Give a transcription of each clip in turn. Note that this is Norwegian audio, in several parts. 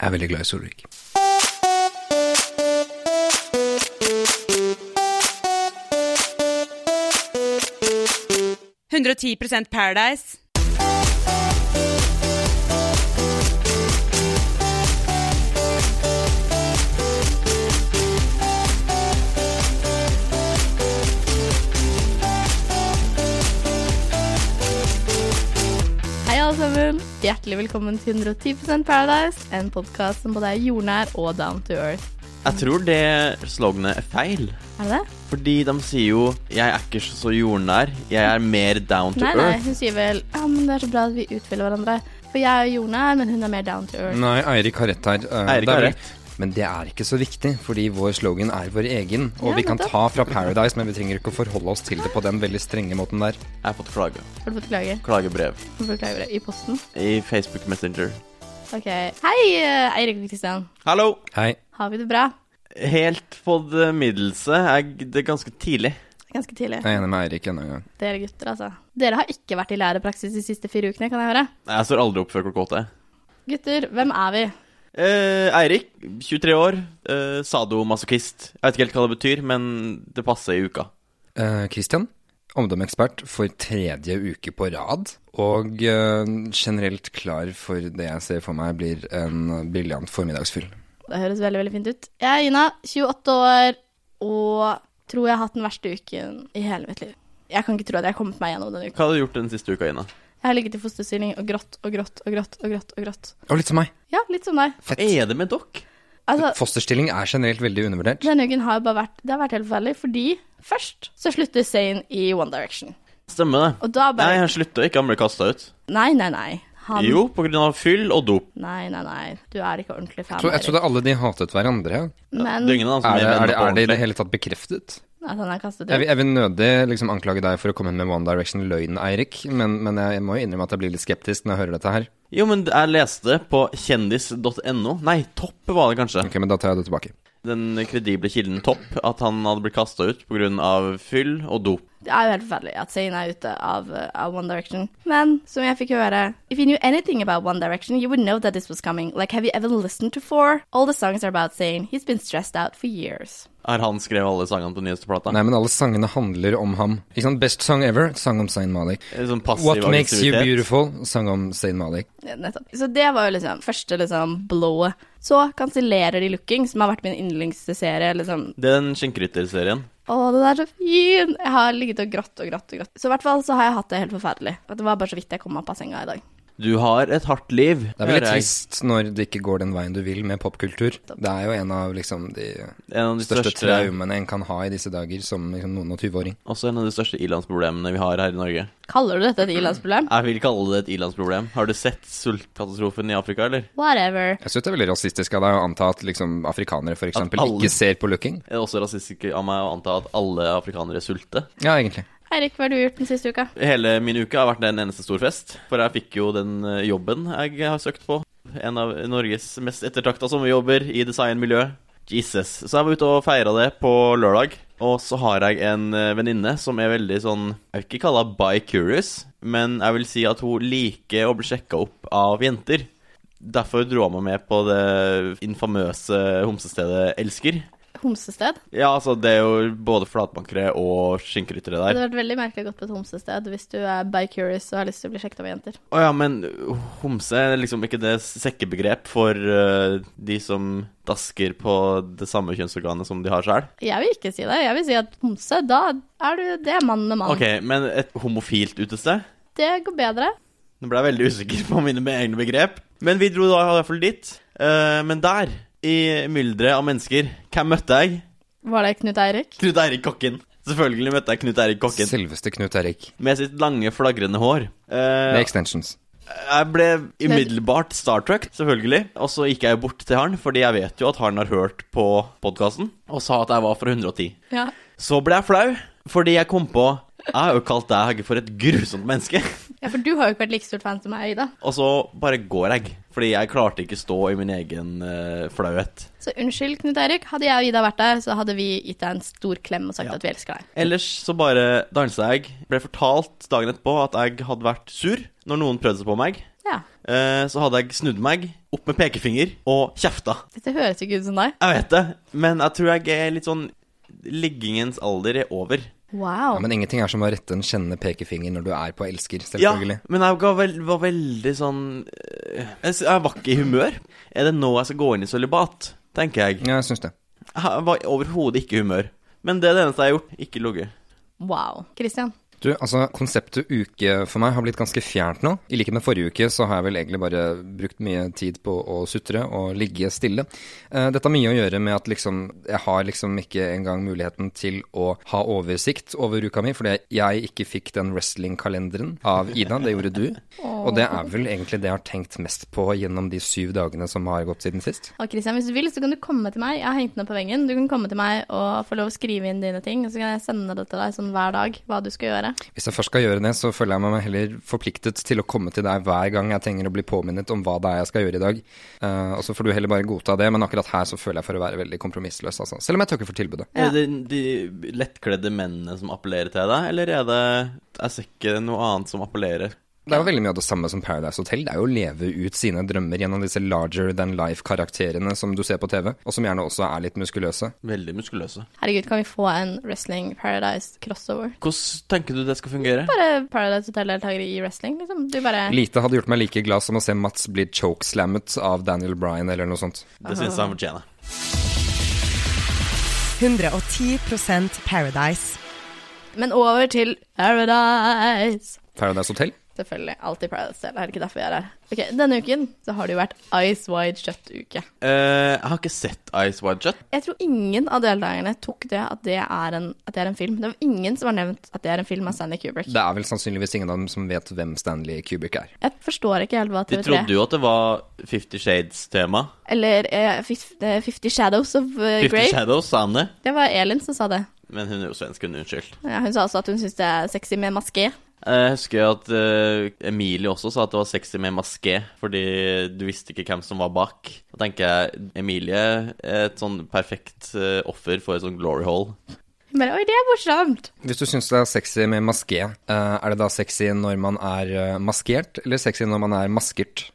Jeg er veldig glad i Solvik. Paradise. Hjertelig velkommen til 110% Paradise, en podkast som både er jordnær og down to earth. Jeg tror det sloganet er feil. Er det det? Fordi de sier jo 'jeg er ikke så jordnær', 'jeg er mer down to Nei, nei, nei, hun sier vel Ja, men det er så bra at vi utfyller hverandre. For jeg er jordnær, men hun er mer down to earth. Nei, Eirik har rett her. Eh, Eirik har rett. Men det er ikke så viktig, fordi vår slogan er vår egen. Og Ja, vi kan ta fra Paradise, men vi trenger ikke å forholde oss til det på den veldig strenge måten der. Jeg har fått klage. Har du fått klage? Klagebrev Har du fått klagebrev? i posten? i Facebook Messenger. Ok. Hei, eh, Eirik og Kristian. Hallo! Hei. Har vi det bra? Helt på det middelste. Det er ganske tidlig. Ganske tidlig. Jeg er enig med Eirik ennå en gang. Dere gutter, altså. Dere har ikke vært i lærepraksis de siste fire ukene, kan jeg høre. Jeg står aldri opp før klokka åtte. Gutter, hvem er vi? Eh, Eirik, 23 år, eh, sadomasochist. Jeg vet ikke helt hva det betyr, men det passer i uka. Eh, Christian, ungdomsekspert for tredje uke på rad. Og eh, generelt klar for det jeg ser for meg blir en briljant formiddagsfyll. Det høres veldig, veldig fint ut. Jeg er Ina, 28 år, og tror jeg har hatt den verste uken i hele mitt liv. Jeg kan ikke tro at jeg har kommet meg gjennom denne uka. Hva har du gjort den siste uka, Ina? Jeg har ligget i fosterstilling og grått og grått og grått og grått og grått. Og litt som meg. Ja, litt som deg. Fett. Er det med dere? Altså, Fosterstilling er generelt veldig undervurdert. denne uken har bare vært Det har vært helt forferdelig, fordi først så slutter Zayn i One Direction. Stemmer det. Og da Nei, han slutta ikke, han ble kasta ut. Nei, nei, nei. Han Jo, av fyll og dop. Nei, nei, nei. Du er ikke ordentlig fan. Jeg, trodde alle de hatet hverandre. Men Det er Er det, er det, er det i det hele tatt bekreftet? At han er kastet Jeg vil, jeg vil nødig liksom anklage deg for å komme med One Direction-løgn, Eirik, men, men jeg må jo innrømme at jeg blir litt skeptisk når jeg hører dette her. Jo, men jeg leste på kjendis.no Nei, Topp var det kanskje. Ok, men da tar jeg det tilbake. Den kredible kilden Topp, at han hadde blitt kasta ut pga. fyll og dop. Det er jo helt forferdelig at Zayn er ute av, uh, av One Direction. Men som jeg fikk høre If you knew anything about One Direction, you would know that this was coming. Like, have you ever listened to Four? All the songs are about Zayn. He's been stressed out for years. Har han skrevet alle sangene på nyeste plata? Nei, men alle sangene handler om ham. Ikke sant? Best song ever, sang om Zain Malik. Sånn passiv What makes you beautiful, sang om Zain Malik. Ja, Nettopp. Så det var jo liksom første liksom blowet. Så kansellerer de Looking, som har vært min yndlingsserie. Liksom. Det er den skinnkrydderserien. Å, den er så fin! Jeg har ligget og grått og grått og grått. Så i hvert fall så har jeg hatt det helt forferdelig. Det var bare så vidt jeg kom opp av senga i dag. Du har et hardt liv, Det er veldig trist når det ikke går den veien du vil med popkultur. Det er jo en av liksom de En av de største største, traumene en kan ha i disse dager som liksom, noen og tyveåring. Også en av de største ilandsproblemene vi har her i Norge. Kaller du dette et ilandsproblem? Jeg vil kalle det et ilandsproblem. Har du sett sultkatastrofen i Afrika, eller? Whatever. Jeg synes det er veldig rasistisk av deg å anta at liksom, afrikanere eksempel alle- ikke ser på looking. Er også rasistisk av meg å anta at alle afrikanere sulter? Ja, egentlig. Eirik, hva har du gjort den siste uka? Hele min uke har vært en eneste stor fest. For jeg fikk jo den eh, jobben jeg har søkt på. En av Norges mest ettertrakta sommerjobber i designmiljø. Jesus. Så jeg var ute og feira det på lørdag. Og så har jeg en eh, venninne som er veldig sånn Jeg vil ikke kalle henne bi-curious, men jeg vil si at hun liker å bli sjekka opp av jenter. Derfor dro hun meg med på det infamøse homsestedet Elsker. Homsested? Ja, altså, det er jo både flatbankere og skinnryttere Det hadde vært veldig merkelig å gå på et homsested hvis du er bi-curious og har lyst til å bli sjekket av jenter. Å ja, men homse er liksom ikke det sekkebegrep for uh, de som dasker på det samme kjønnsorganet som de har sjøl? Jeg vil ikke si det. Jeg vil si at homse, da er du Det er mann med mann. Ok, men et homofilt utested? Det går bedre. Nå ble jeg veldig usikker på mine egne begrep. Men vi dro da i hvert fall dit. Uh, men der, i mylderet av mennesker, hvem møtte jeg? Var det Knut Eirik? Knut Eirik Kokken. Selvfølgelig møtte jeg Knut Eirik Kokken. Selveste Knut Eirik. Med sitt lange, flagrende hår. Eh, Med extensions. Jeg ble umiddelbart Star Trek, selvfølgelig. Og så gikk jeg bort til han, fordi jeg vet jo at han har hørt på podkasten, og sa at jeg var fra 110. Ja. Så ble jeg flau, fordi jeg kom på Jeg har jo kalt deg for et grusomt menneske. ja, for du har jo ikke vært like stort fan som meg, Ida. Og så bare går jeg, fordi jeg klarte ikke stå i min egen uh, flauhet. Så unnskyld, Knut Erik. Hadde jeg og Ida vært der, så hadde vi gitt deg en stor klem og sagt at vi elsker deg. Ellers så bare dansa jeg. Ble fortalt dagen etterpå at jeg hadde vært sur når noen prøvde seg på meg. Ja. Uh, Så hadde jeg snudd meg, opp med pekefinger og kjefta. Dette høres ikke ut som deg. Jeg vet det, men jeg tror jeg er litt sånn Liggingens alder er over. Wow. Ja, men ingenting er som å rette en kjennende pekefinger når du er på elsker, selvfølgelig. Ja, men jeg var, var veldig sånn Jeg jeg var ikke i humør. Er det nå jeg skal gå inn i sølibat? Tenker jeg. Ja, jeg syns det. Jeg var overhodet ikke i humør. Men det er det eneste jeg har gjort. Ikke ligget. wow. Christian. Du, altså, konseptet uke for meg har blitt ganske fjernt nå. I likhet med forrige uke, så har jeg vel egentlig bare brukt mye tid på å sutre og ligge stille. Eh, dette har mye å gjøre med at liksom, jeg har liksom ikke engang muligheten til å ha oversikt over uka mi, fordi jeg ikke fikk den wrestlingkalenderen av Ida. Det gjorde du. Og det er vel egentlig det jeg har tenkt mest på gjennom de syv dagene som har gått siden sist. Og Christian, hvis du vil, så kan du komme til meg. Jeg har hengt den opp på veggen. Du kan komme til meg og få lov å skrive inn dine ting, og så kan jeg sende det til deg sånn hver dag, hva du skal gjøre. Hvis jeg først skal gjøre det, så føler jeg meg heller forpliktet til å komme til deg hver gang jeg trenger å bli påminnet om hva det er jeg skal gjøre i dag. Uh, og så får du heller bare godta det, men akkurat her så føler jeg for å være veldig kompromissløs, altså. Selv om jeg takker for tilbudet. Ja. Er det de lettkledde mennene som appellerer til deg, eller er det Jeg ser ikke noe annet som appellerer. Det er jo veldig mye av det samme som Paradise Hotel. Det er jo å leve ut sine drømmer gjennom disse larger than life-karakterene som du ser på TV, og som gjerne også er litt muskuløse. Veldig muskuløse. Herregud, kan vi få en Wrestling Paradise crossover? Hvordan tenker du det skal fungere? Bare Paradise Hotel-deltakere i wrestling, liksom. Du bare Lite hadde gjort meg like glad som å se Mats bli chokeslammet av Daniel Bryan eller noe sånt. Det syns jeg han fortjener. 110% Paradise. Men over til Paradise. Paradise Hotel? Selvfølgelig. Alltid Paradise Hotel. Er det ikke derfor vi er her? Ok, Denne uken så har det jo vært Ice Wide Shut-uke. Uh, jeg har ikke sett Ice Wide Shut. Jeg tror ingen av deltakerne tok det at det, er en, at det er en film. Det var ingen som har nevnt at det er en film av Stanley Kubrick. Det er vel sannsynligvis ingen av dem som vet hvem Stanley Kubrick er. Jeg forstår ikke helt hva TV3 De trodde jo at det var Fifty Shades-tema. Eller uh, Fifty Shadows of Grey Fifty Shadows, sa han det? Det var Elin som sa det. Men hun er jo svensk, hun Unnskyld. unnskyldt. Ja, hun sa også at hun syns det er sexy med maské. Jeg husker at uh, Emilie også sa at det var sexy med maské, fordi du visste ikke hvem som var bak. Da tenker jeg Emilie er et sånn perfekt uh, offer for et sånn glory hole. Men Oi, det er morsomt! Hvis du syns det er sexy med maské, uh, er det da sexy når man er maskert, eller sexy når man er maskert?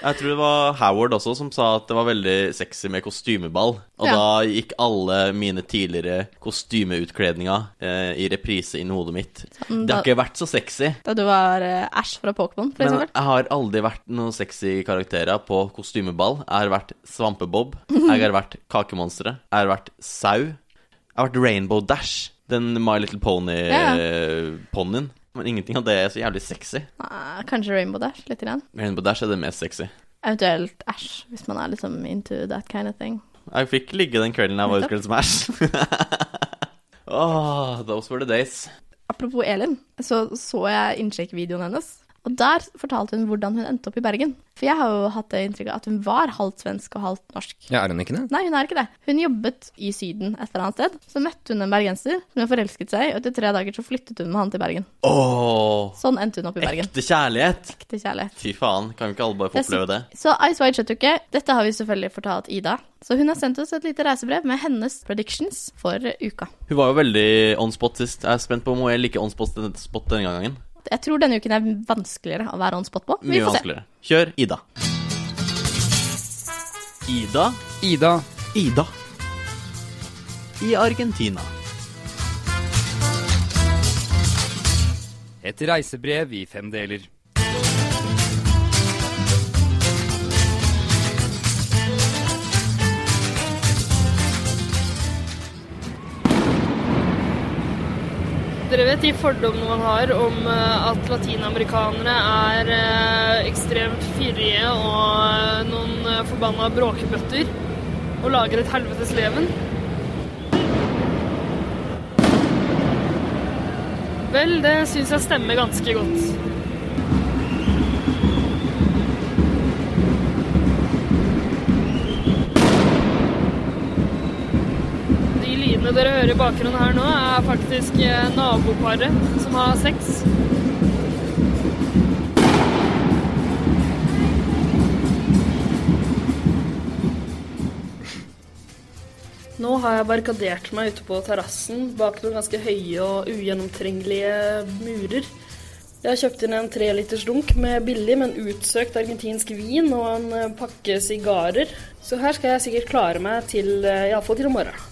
Jeg tror det var Howard også som sa at det var veldig sexy med kostymeball. Og Ja. da gikk alle mine tidligere kostymeutkledninger eh, i reprise inn i hodet mitt. Sånn, Det da, har ikke vært så sexy. da du var eh, Ash fra Pokémon, for Men jeg har aldri vært noen sexy karakterer på kostymeball. Jeg har vært Svampebob. Jeg har vært Kakemonsteret. Jeg har vært Sau. Jeg har vært Rainbow Dash. Den My Little Ja. Men ingenting av det er så jævlig sexy. Nei, kanskje Rainbow Dash, litt grann. Rainbow Dash er det mest sexy. Eventuelt Æsj, hvis man er liksom into that kind of thing. Jeg fikk ligge den kvelden jeg var utkledd som Æsj. Åh, those were the days. Apropos Elin, så så jeg innsjekkvideoen hennes. Og der fortalte hun hvordan hun endte opp i Bergen. For jeg har jo hatt det inntrykket at hun var halvt svensk og halvt norsk. Ja, er hun ikke det? Nei, hun er ikke det. Hun jobbet i Syden et eller annet sted. Så møtte hun en bergenser som hun forelsket seg i, og etter tre dager så flyttet hun med han til Bergen. Åh, Sånn endte hun opp i Bergen. ekte kjærlighet. Ekte kjærlighet. Fy faen, kan vi ikke alle bare få oppleve det? Så Ice White Shut-uke, dette har vi selvfølgelig fortalt Ida. Så hun har sendt oss et lite reisebrev med hennes predictions for uka. Hun var jo veldig on spot sist. Jeg er spent på om hun er like on spot denne spot denne gangen. Jeg tror denne uken er vanskeligere å være on spot på. Vi Mye får se. vanskeligere. Kjør Ida. Ida Ida. Ida. I Argentina. Et reisebrev i fem deler. Dere vet de fordommene man har om eh, at latinamerikanere er eh, ekstremt fyrige og eh, noen forbanna bråkebøtter og lager et helvetes leven? Vel, det syns jeg stemmer ganske godt. Lydene dere hører i bakgrunnen her nå, er faktisk eh, naboparet som har sex. Nå har jeg barrikadert meg ute på terrassen bak noen ganske høye og ugjennomtrengelige murer. Jeg har kjøpt inn en treliters dunk med billig, men utsøkt argentinsk vin og en eh, pakke sigarer. Så her skal jeg sikkert klare meg til eh, iallfall til i morgen.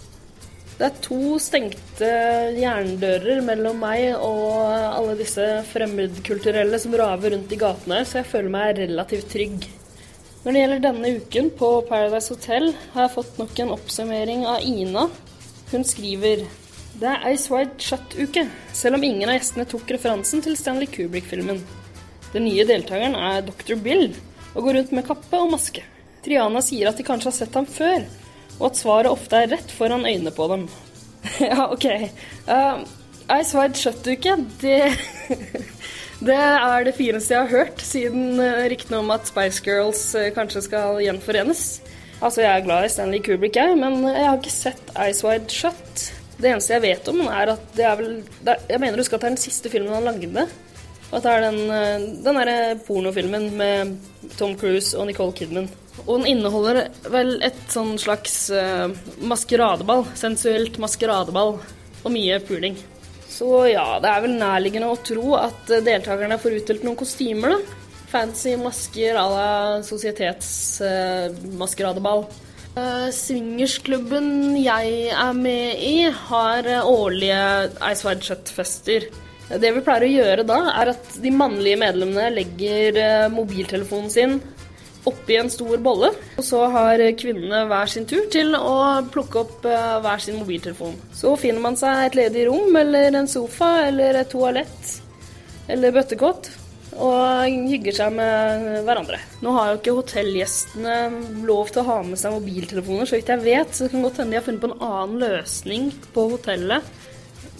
Det er to stengte jerndører mellom meg og alle disse fremmedkulturelle som raver rundt i gatene så jeg føler meg relativt trygg. Når det gjelder denne uken på Paradise Hotel, har jeg fått nok en oppsummering av Ina. Hun skriver det er Ice Wide Shut-uke, selv om ingen av gjestene tok referansen til Stanley Kubrick-filmen. Den nye deltakeren er Dr. Bill, og går rundt med kappe og maske. Triana sier at de kanskje har sett ham før, og at svaret ofte er rett foran øynene på dem. ja, OK. Uh, Ice Wide Shut-uke, det Det er det fineste jeg har hørt siden uh, ryktene om at Spice Girls uh, kanskje skal gjenforenes. Altså, jeg er glad i Stanley Kubrick, jeg, men jeg har ikke sett Ice Wide Shut. Det eneste jeg vet om, er at det er vel det er, Jeg mener du skal ta den siste filmen han lagde. At det er den, uh, den derre pornofilmen med Tom Cruise og Nicole Kidman. Og den inneholder vel et sånn slags uh, maskeradeball. Sensuelt maskeradeball. Og mye puling. Så ja, det er vel nærliggende å tro at uh, deltakerne får utdelt noen kostymer, da. Fancy masker à la sosietetsmaskeradeball. Uh, Swingersklubben jeg er med i, har årlige Ice Wide Shut-fester. Det vi pleier å gjøre da, er at de mannlige medlemmene legger mobiltelefonen sin oppi en stor bolle. Og så har kvinnene hver sin tur til å plukke opp uh, hver sin mobiltelefon. Så finner man seg et ledig rom eller en sofa eller et toalett eller bøttekott og hygger seg med hverandre. Nå har jo ikke hotellgjestene lov til å ha med seg mobiltelefoner, så vidt jeg vet, så det kan godt hende de har funnet på en annen løsning på hotellet.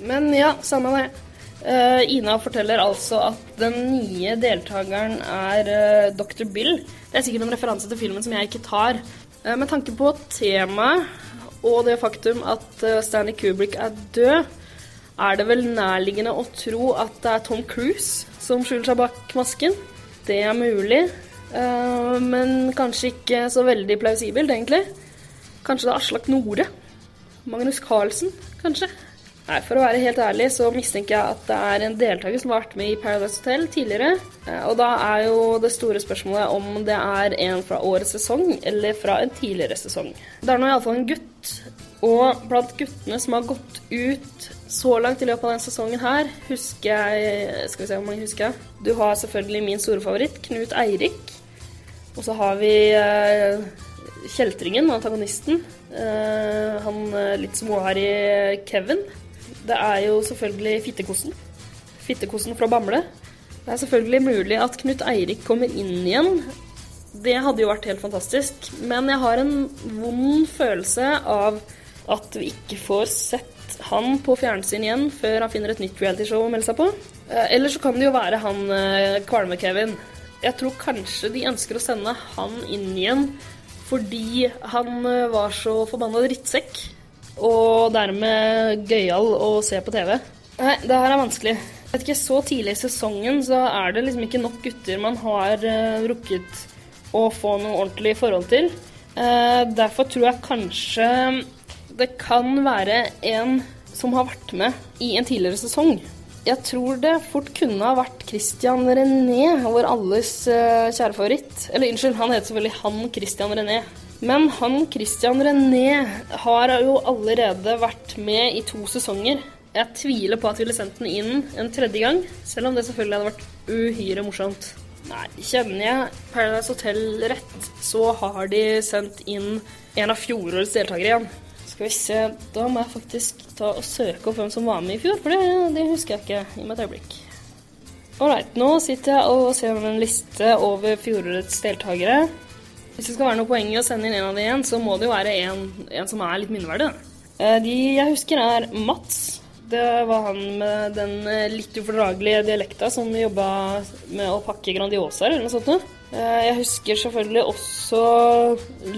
Men ja, samme det. Uh, Ina forteller altså at den nye deltakeren er uh, Dr. Bill. Det er sikkert en referanse til filmen som jeg ikke tar. Uh, med tanke på temaet og det faktum at Stanley Kubrick er død, er det vel nærliggende å tro at det er Tom Cruise som skjuler seg bak masken. Det er mulig, men kanskje ikke så veldig plausibelt, egentlig. Kanskje det er Aslak Nore? Magnus Carlsen, kanskje? Nei, For å være helt ærlig så mistenker jeg at det er en deltaker som har vært med i Paradise Hotel tidligere. Og da er jo det store spørsmålet om det er en fra årets sesong eller fra en tidligere sesong. Det er nå iallfall en gutt, og blant guttene som har gått ut så langt i løpet av denne sesongen her, husker jeg Skal vi se hvor mange husker jeg. Du har selvfølgelig min store favoritt, Knut Eirik. Og så har vi uh, kjeltringen, antagonisten. Uh, han litt småharry Kevin. Det er jo selvfølgelig fittekosten. Fittekosten fra Bamble. Det er selvfølgelig mulig at Knut Eirik kommer inn igjen. Det hadde jo vært helt fantastisk. Men jeg har en vond følelse av at vi ikke får sett han på fjernsyn igjen før han finner et nytt realityshow å melde seg på. Eller så kan det jo være han Kvalme-Kevin. Jeg tror kanskje de ønsker å sende han inn igjen fordi han var så forbanna drittsekk og dermed gøyal å se på TV. Nei, det her er vanskelig. Jeg vet ikke, Så tidlig i sesongen så er det liksom ikke nok gutter man har uh, rukket å få noe ordentlig forhold til. Uh, derfor tror jeg kanskje det kan være en som har vært med i en tidligere sesong. Jeg tror det fort kunne ha vært Christian René, vår alles uh, kjære favoritt. Eller unnskyld, han heter selvfølgelig han Christian René. Men han Christian René har jo allerede vært med i to sesonger. Jeg tviler på at vi ville sendt den inn en tredje gang, selv om det selvfølgelig hadde vært uhyre morsomt. Nei, kjenner jeg Paradise Hotel rett, så har de sendt inn en av fjorårets deltakere igjen. Skal vi se, da må jeg faktisk ta og søke opp hvem som var med i fjor, for det, det husker jeg ikke. Gi meg et øyeblikk. Ålreit, nå sitter jeg og ser en liste over fjorårets deltakere. Hvis det skal være noe poeng i å sende inn en av de igjen, så må det jo være en, en som er litt minneverdig. De jeg husker, er Mats. Det var han med den litt ufordragelige dialekta som jobba med å pakke Grandiosaer eller noe sånt. Jeg husker selvfølgelig også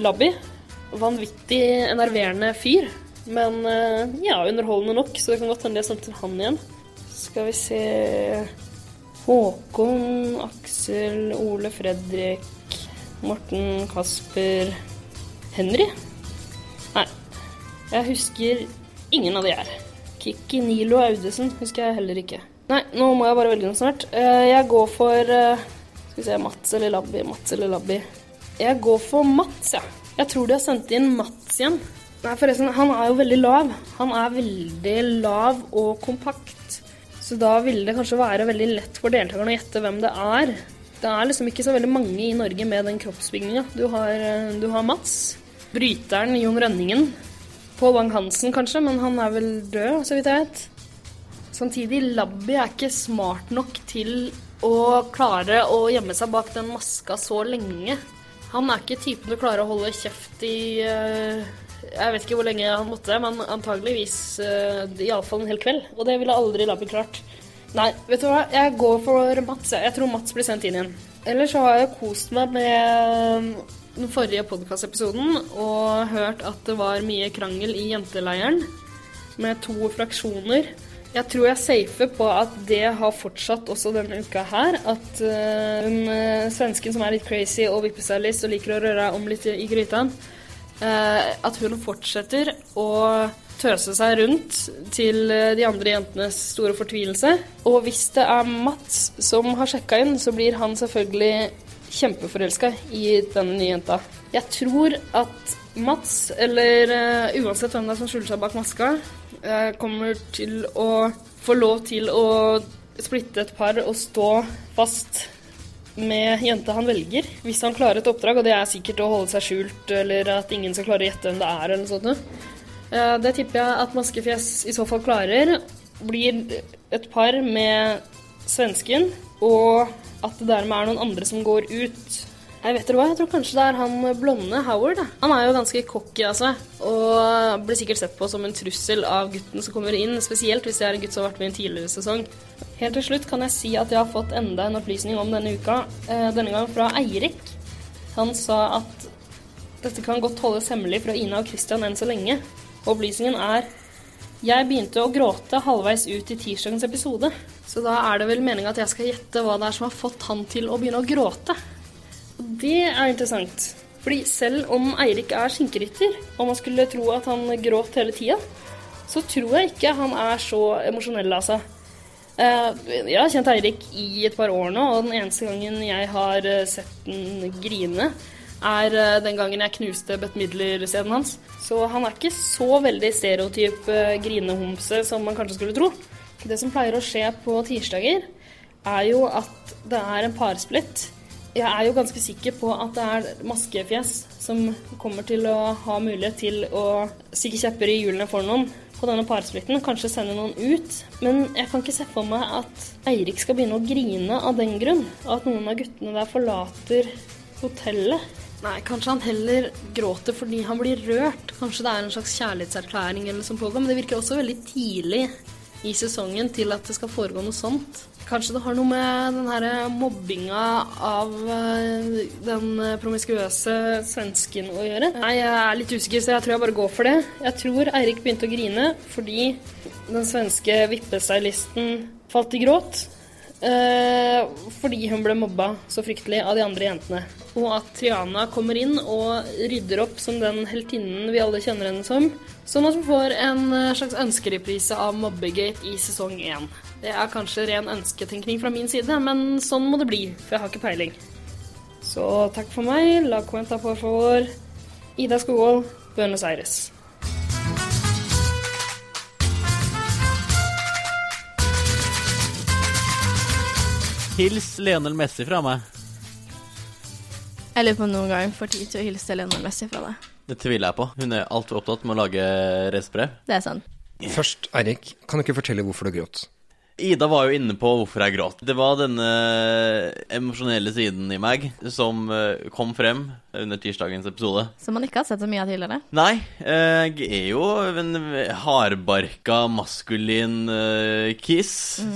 Labby. Vanvittig enerverende fyr. Men ja, underholdende nok, så det kan godt hende jeg sendte han igjen. Skal vi se Håkon, Aksel, Ole Fredrik Morten, Kasper Henry? Nei. Jeg husker ingen av de her. Kikki, Nilo og Audesen husker jeg heller ikke. Nei, nå må jeg bare velge noe snart. Eh, Jeg går for eh, Skal vi se Mats eller Labbi, Mats eller Labbi. Jeg går for Mats, ja. Jeg tror de har sendt inn Mats igjen. Nei, forresten, han er jo veldig lav. Han er veldig lav og kompakt. Så da ville det kanskje være veldig lett for deltakerne å gjette hvem det er. Det er liksom ikke så veldig mange i Norge med den kroppsbygninga. Du eh, du har Mats. Bryteren Jon Rønningen. Pål Wang-Hansen kanskje, men han er vel død, så vidt jeg vet. Samtidig, Labby er ikke smart nok til å klare å gjemme seg bak den maska så lenge. Han er ikke typen til å klare å holde kjeft i eh, Jeg vet ikke hvor lenge han måtte, men antageligvis uh, iallfall en hel kveld. Og det ville aldri Labby klart. Nei, vet du hva? Jeg går for Mats. jeg. Tror Mats blir sendt inn igjen. Ellers så har jeg kost meg med den forrige podkastepisoden og hørt at det var mye krangel i jenteleiren med to fraksjoner. Jeg tror jeg er safe på at det har fortsatt også denne uka her. At uh, svensken som er litt crazy og vippestylist og liker å røre om litt i gryta, at hun fortsetter å tøse seg rundt til uh, de andre jentenes store fortvilelse. Og hvis det er Mats som har sjekka inn, så blir han selvfølgelig kjempeforelska i denne nye jenta. Jeg tror at Mats, eller uh, uansett hvem det er som skjuler seg bak maska, uh, kommer til å få lov til å splitte et par og stå fast med jenta han velger, hvis han klarer et oppdrag, og det er sikkert å holde seg skjult, eller at ingen skal klare å gjette hvem det er, eller noe sånt. Eh, Det tipper jeg at Maskefjes i så fall klarer. Blir et par med svensken, og at det dermed er noen andre som går ut. Jeg vet dere hva, jeg tror kanskje det er han blonde Howard. da. Han er jo ganske cocky av seg, og blir sikkert sett på som en trussel av gutten som kommer inn, spesielt hvis det er en gutt som har vært med i en tidligere sesong. Helt til slutt kan jeg si at jeg har fått enda en opplysning om denne uka, eh, denne gang fra Eirik. Han sa at dette kan godt holdes hemmelig fra Ina og Christian enn så lenge. Opplysningen er Jeg begynte å gråte halvveis ut i tirsdagens episode. Så da er det vel meninga at jeg skal gjette hva det er som har fått han til å begynne å gråte. Det er interessant. Fordi selv om Eirik er skinkerytter, og man skulle tro at han gråt hele tida, så tror jeg ikke han er så emosjonell av seg. Eh, Jeg har kjent Eirik i et par år nå, og den eneste gangen jeg har eh, sett den grine, er eh, den gangen jeg knuste Bett Midler-scenen hans. Så han er ikke så veldig stereotyp eh, grinehomse som man kanskje skulle tro. Det som pleier å skje på tirsdager, er jo at det er en parsplitt. Jeg er jo ganske sikker på at det er maskefjes som kommer til å ha mulighet til å stikke kjepper i hjulene for noen på denne parsplitten. Kanskje sende noen ut. Men jeg kan ikke se for meg at Eirik skal begynne å grine av den grunn. Og at noen av guttene der forlater hotellet. Nei, kanskje han heller gråter fordi han blir rørt. Kanskje det er en slags kjærlighetserklæring eller som pågår. Men det virker også veldig tidlig i sesongen til at det skal foregå noe sånt. Kanskje det har noe med den her mobbinga av eh, den promiskuøse svensken å gjøre. Nei, jeg er litt usikker, så jeg tror jeg bare går for det. Jeg tror Eirik begynte å grine fordi den svenske vippestylisten falt i gråt. Eh, fordi hun ble mobba så fryktelig av de andre jentene. Og at Triana kommer inn og rydder opp som den heltinnen vi alle kjenner henne som. Sånn at hun får en eh, slags ønskereprise av Mobbegate i sesong én. Det er kanskje ren ønsketenkning fra min side, men sånn må det bli, for jeg har ikke peiling. Så takk for meg. La cuenta por favor. Ida Skogvold, Buenos Aires. Hils Lionel Messi fra meg. Jeg lurer på om noen gang får tid til å hilse Lionel Messi fra deg. Det tviler jeg på. Hun er altfor opptatt med å lage racerbrev. Det er sant. Først, Eirik, kan du ikke fortelle hvorfor du gråt? Ida var jo inne på hvorfor jeg gråt. Det var denne emosjonelle siden i meg som eh, kom frem under tirsdagens episode. Som man ikke har sett så mye av tidligere. Nei, eh, jeg er jo en hardbarka, maskulin eh, kiss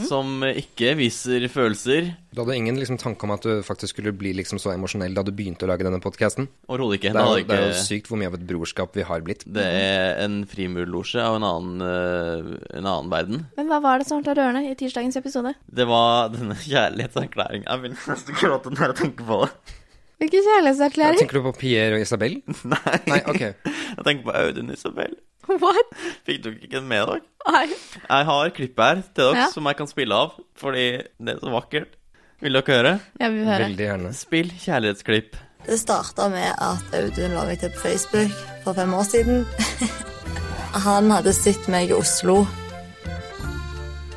som ikke viser følelser. Du hadde ingen liksom, tanke om at du faktisk skulle bli liksom, så emosjonell da du begynte å lage denne podkasten? Overhodet ikke. Det, er jo- det er jo sykt hvor mye av et brorskap vi har blitt. Det er en frimurlosje av en annen, eh, en annen verden. Men hva var det som var så rørende i tirsdagens episode? Det var denne kjærlighetserklæringen Jeg vil nesten gråte når jeg tenker på det. Hvilken kjærlighetserklæring? tenker du på Pierre og Isabel? Nei. Nei, ok. Jeg tenker på Audun Isabel. What? Fikk dere ikke den med dere? Nei. Jeg har klippet her til dere Ja. som jeg kan spille av, fordi det er så vakkert. Vil dere høre? Jeg vil høre. Veldig gjerne. Spill kjærlighetsklipp. Det starta med at Audun la meg til på Facebook for fem år siden. Han hadde sett meg i Oslo.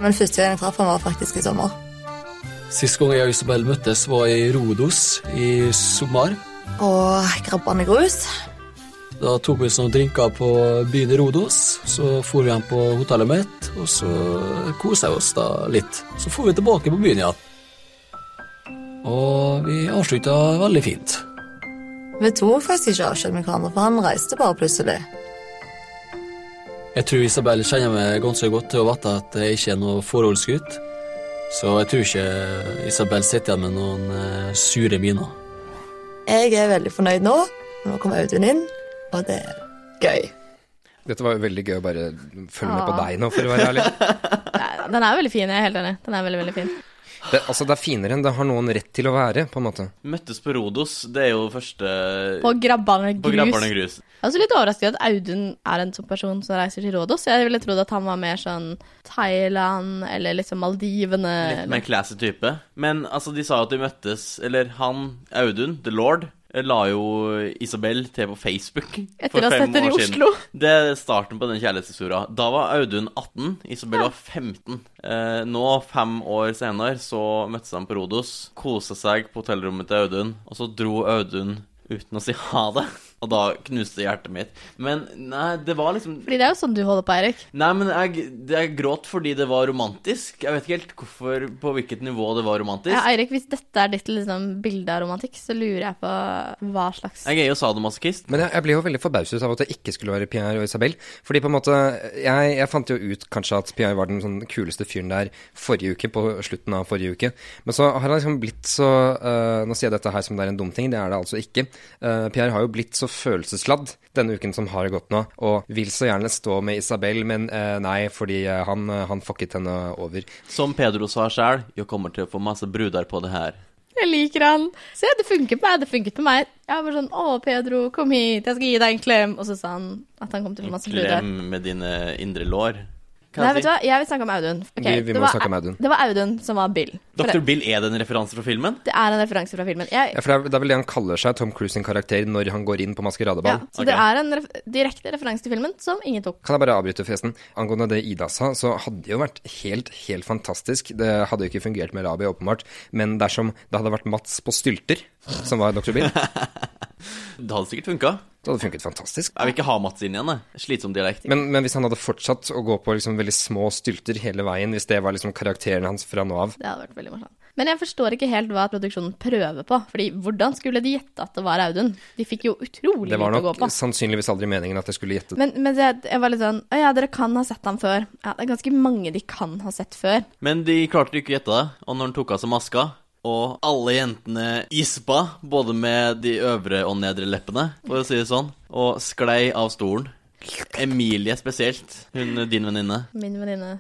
Men første gang jeg traff han var faktisk i sommer. Sist gang jeg og Isabel møttes, var i Rodos i sommer. Og krabbene grus. Da tok vi oss noen drinker på byen i Rodos. Så dro vi hjem på hotellet mitt, og så kosa vi oss da litt. Så dro vi tilbake på byen igjen. Og vi avslutta veldig fint. Vi tok faktisk ikke avskjed med hverandre, for han reiste bare plutselig. Jeg tror Isabel kjenner meg ganske godt til å vite at jeg ikke er noe forholdsgutt. Så jeg tror ikke Isabel sitter igjen med noen eh, sure miner. Jeg er veldig fornøyd nå. Nå kom Audun inn, og det er gøy. Dette var jo veldig gøy å bare følge med på deg nå, for å være ærlig. Den er veldig fin, jeg er helt enig. Den er veldig, veldig fin. Det, altså, det er finere enn det har noen rett til å være, på en måte. Møttes på Rodos. Det er jo første På Grabbane På grus. Grabberne grus. Jeg er også litt overrasket at Audun er en sånn person som reiser til Rodos. Jeg ville trodd at han var mer sånn Thailand eller liksom Maldivene. Litt mer classy type. Men altså, de sa jo at de møttes Eller han, Audun, The Lord, la jo Isabel til på Facebook Etter å ha sett henne i Oslo. Det er starten på den kjærlighetshistoria. Da var Audun 18, Isabel var 15. Eh, nå, fem år senere, så møttes de på Rodos, kosa seg på hotellrommet til Audun, og så dro Audun uten å si ha det. Og da knuste hjertet mitt. Men nei, det var liksom Fordi det er jo sånn du holder på, Eirik. Nei, men jeg, jeg gråt fordi det var romantisk. Jeg vet ikke helt hvorfor, på hvilket nivå det var romantisk. Ja, Eirik, hvis dette er ditt liksom, bilde av romantikk, så lurer jeg på hva slags Jeg er jo sadomasochist. Men jeg, jeg ble jo veldig forbauset av at det ikke skulle være Pierre og Isabel. Fordi på en måte Jeg, jeg fant jo ut kanskje at Pierre var den sånn kuleste fyren der forrige uke, på slutten av forrige uke. Men så har han liksom blitt så uh, Nå sier jeg dette her som det er en dum ting, det er det altså ikke. Uh, Pierre har jo blitt så følelsesladd denne uken som har gått nå, og vil så gjerne stå med Isabel, men øh, nei, fordi øh, han, øh, han fucket henne over. Som Pedro sa sjøl, jeg kommer til å få masse bruder på det her. Jeg liker han. Se, det funket på meg. Det funket på meg. Jeg var sånn Å, Pedro, kom hit, jeg skal gi deg en klem. Og så sa han at han kom til å få masse bruder. Klem med dine indre lår. Nei, vet du hva, jeg vil snakke om Audun. Okay, Vi- vi det må var- snakke om Audun. Det var Audun som var Bill. Dr. Bill, er det en referanse fra filmen? det er en referanse fra filmen. Jeg, Ja, for det er, det er vel det han kaller seg, Tom Cruise sin karakter, når han går inn på maskeradeball. ja, så okay. det er en ref direkte referanse til filmen som ingen tok. Kan jeg bare avbryte forresten? Angående det Ida sa, så hadde det jo vært helt, helt fantastisk. Det hadde jo ikke fungert med Rabi, åpenbart, men dersom det hadde vært Mats på stylter, som var Dr. Bill, Det hadde sikkert funka. Det hadde funket fantastisk. Jeg vil ikke ha Mats inn igjen, jeg. Slitsom dialekt. Men, men hvis han hadde fortsatt å gå på liksom veldig små stylter hele veien, hvis det var liksom karakteren hans fra nå av Det hadde vært veldig morsomt. Men jeg forstår ikke helt hva produksjonen prøver på. Fordi hvordan skulle de gjette at det var Audun? De fikk jo utrolig Det var lite å gå nok sannsynligvis aldri meningen at jeg skulle gjette det. Men, men jeg, jeg var litt sånn Å ja, dere kan ha sett ham før. Ja, det er ganske mange de kan ha sett før. Men de klarte ikke å gjette det, og når han tok av seg maska og alle jentene gispa, både med de øvre og nedre leppene, for å si det sånn, og sklei av stolen. Emilie spesielt, hun din venninne. Min venninne.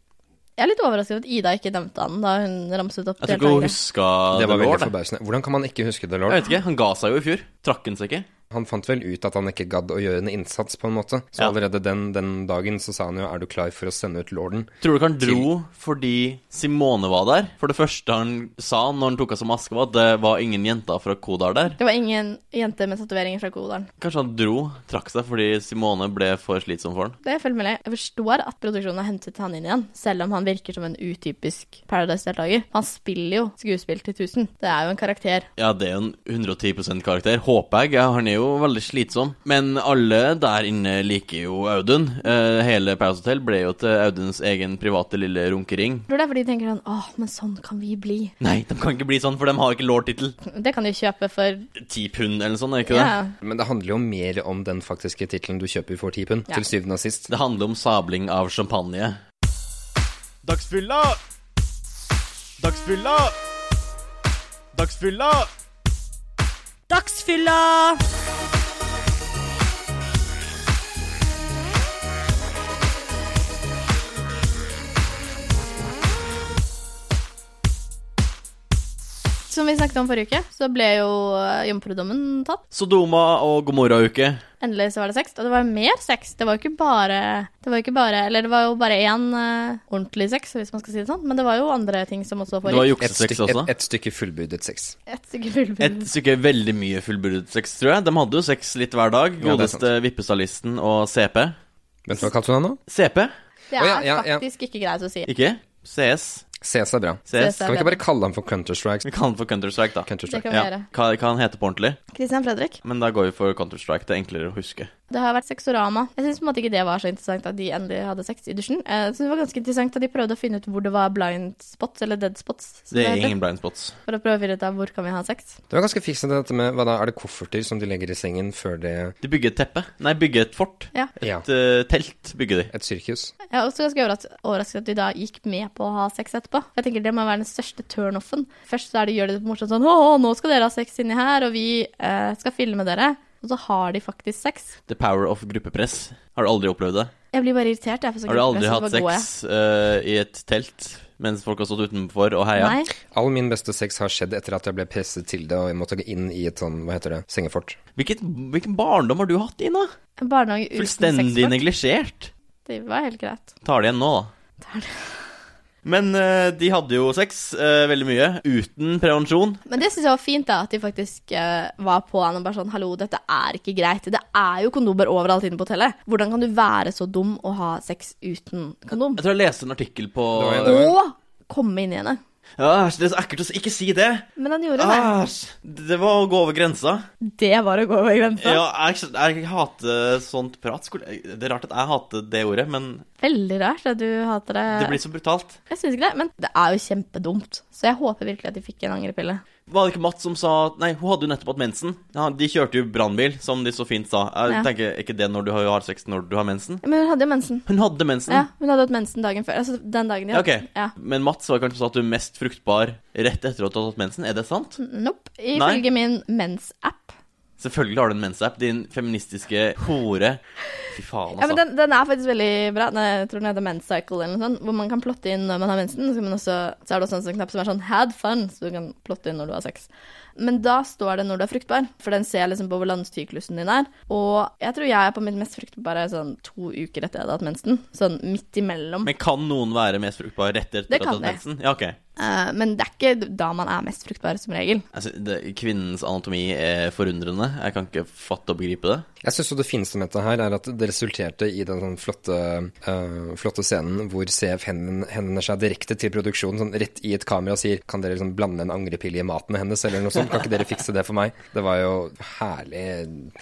Jeg er litt overrasket over at Ida ikke nevnte han da hun ramset opp Jeg tror ikke hun huska Det var veldig forbausende. Hvordan kan man ikke huske The Jeg vet ikke, han ga seg jo i fjor. Trakk han seg ikke? Han fant vel ut at han ikke gadd å gjøre en innsats, på en måte. Så Ja. allerede den, den dagen så sa han jo 'er du klar for å sende ut lorden'? Tror du ikke han dro fordi Simone var der? For det første han sa når han tok av seg maska, var at det var ingen jenter fra Kodal der. Det var ingen jente med tatoveringer fra Kodal. Kanskje han dro, trakk seg fordi Simone ble for slitsom for han. Det følger med litt. Jeg forstår at produksjonen har hentet han inn igjen, selv om han virker som en utypisk Paradise-deltaker. Han spiller jo skuespill til 1000. Det er jo en karakter. Ja, det er jo en 110 karakter, håper jeg. Han er jo veldig slitsom. Men alle der inne liker jo Audun. Eh, hele Paradise Hotel ble jo til Auduns egen private lille runkering. Jeg tror det er fordi de tenker sånn Åh, men sånn kan vi bli. Nei, de kan ikke bli sånn, for de har ikke lord-tittel. Det kan de kjøpe for Ti pund eller sånn, er det ikke det? ja. Men det handler jo mer om den faktiske tittelen du kjøper for ti pund, Ja. til syvende og sist. Det handler om sabling av champagne. Dagsfylla! Dagsfylla! Dagsfylla! Dagsfylla! Som vi snakket om forrige uke, så ble jo eh, jomfrudommen tatt. Sodoma og Gomorra-uke. Endelig så var det sex. Og det var mer sex. Det var jo ikke bare Det var jo ikke bare Eller det var jo bare én uh, ordentlig sex, hvis man skal si det sånn. Men det var jo andre ting som også Det var foregikk. Et, juksesex stykke, også. et, et stykke fullbyrdet sex. Et stykke fullbyrd. Et stykke veldig mye fullbyrdet sex, tror jeg. De hadde jo sex litt hver dag. Ja, Godeste Vippestylisten og CP. Vet hva kalte du han nå? CP, Det er ja, ja, ja. faktisk ikke greit å si. ikke? CS. CS er bra. CS. Kan vi ikke bare kalle han for Counter-Strike? Vi kaller han for Counter-Strike, da. Counter-Strike. kan vi Ja. gjøre. Hva hva han heter på ordentlig? Christian Fredrik. Men da går vi for Counter-Strike. Det er enklere å huske. Det har vært sexorama. Jeg syns på en måte ikke det var så interessant at de endelig hadde sex i dusjen. Eh, Jeg synes det var ganske interessant at de prøvde å finne ut hvor det var blind spots, eller dead spots, Det er det ingen blind spots. For å prøve å finne ut av hvor kan vi ha sex. Det var ganske fiksende dette med Hva da, er det kofferter som de legger i sengen før det De bygger et teppe. Nei, bygger et fort. Ja. Ja. Et eh, telt bygger de. Et sirkus. Jeg er også ganske overrasket at de da gikk med på å ha sex etterpå. Jeg tenker Det må være den største turnoffen. Først så er det gjør de det morsomt sånn Å, nå skal dere ha sex inni her, og vi eh, skal filme dere. Og så har de faktisk sex. The power of gruppepress. Har du aldri opplevd det? Jeg blir bare irritert. Jeg, for så Har du aldri hatt sex uh, i et telt mens folk har stått utenfor og heia? Nei. All min beste sex har skjedd etter at jeg ble presset til det, og jeg måtte gå inn i et sånn, hva heter det, sengefort. Hvilket, hvilken barndom har du hatt, Ina? En barnehage uten Fullstendig neglisjert. Det var helt greit. Tar det igjen nå, da. Tar det. Men uh, de hadde jo sex uh, veldig mye uten prevensjon. Men det syns jeg var fint, da, at de faktisk uh, var på han og bare sånn Hallo, dette er ikke greit. Det er jo kondomer overalt inne på hotellet. Hvordan kan du være så dum å ha sex uten kondom? Jeg tror jeg leste en artikkel på Å, Og komme inn i henne. Æsj, det er så ekkelt å. Ikke si det! Men han gjorde det. Æsj. Det var å gå over grensa. Det var å gå over grensa. Ja, jeg, jeg hater sånt prat. Det er rart at jeg hater det ordet, men Veldig rart at du hater det. det blir så brutalt. Jeg syns ikke det, men det er jo kjempedumt. Så jeg håper virkelig at de fikk en angrepille. Var det ikke Mats som sa Nei, hun hadde jo nettopp hatt mensen. Ja, de kjørte jo brannbil, som de så fint sa. Jeg Ja. tenker, er ikke det når du har har sex når du har mensen? Men hun hadde jo mensen. Hun hadde mensen. Ja, hun hadde hatt mensen dagen før. Altså den dagen de Ja, hadde ok. Ja. Men Mats var kanskje sånn at du er mest fruktbar rett etter at du har hatt mensen. Er det sant? Nope. Ifølge min mens-app. Selvfølgelig har du en mensapp, din feministiske hore. Fy faen, Ja, men altså. den, den er faktisk veldig bra. Jeg tror den heter Men's Cycle eller noe sånt. Hvor man kan plotte inn når man har mensen. Så, man også, så er det også en sånn knapp som er sånn 'had fun', så du kan plotte inn når du har sex. Men da står det når du er fruktbar, for den ser liksom på hvor landstyklusen din er. Og jeg tror jeg er på mitt mest fruktbare sånn to uker etter jeg hadde hatt mensen. Sånn midt imellom. Men kan noen være mest fruktbar rett etter at du har hatt mensen? Ja, ok. Eh, men det er ikke da man er mest fruktbar, som regel. Altså, det, kvinnens anatomi er forundrende. Jeg kan ikke fatte og begripe det. Jeg syns det fineste med dette her er at det resulterte i den sånn flotte, uh, flotte scenen hvor CF henvender seg direkte til produksjonen, sånn rett i et kamera og sier Kan dere liksom blande en angrepille i maten hennes, eller noe sånt? Kan ikke dere fikse det for meg? Det var jo herlig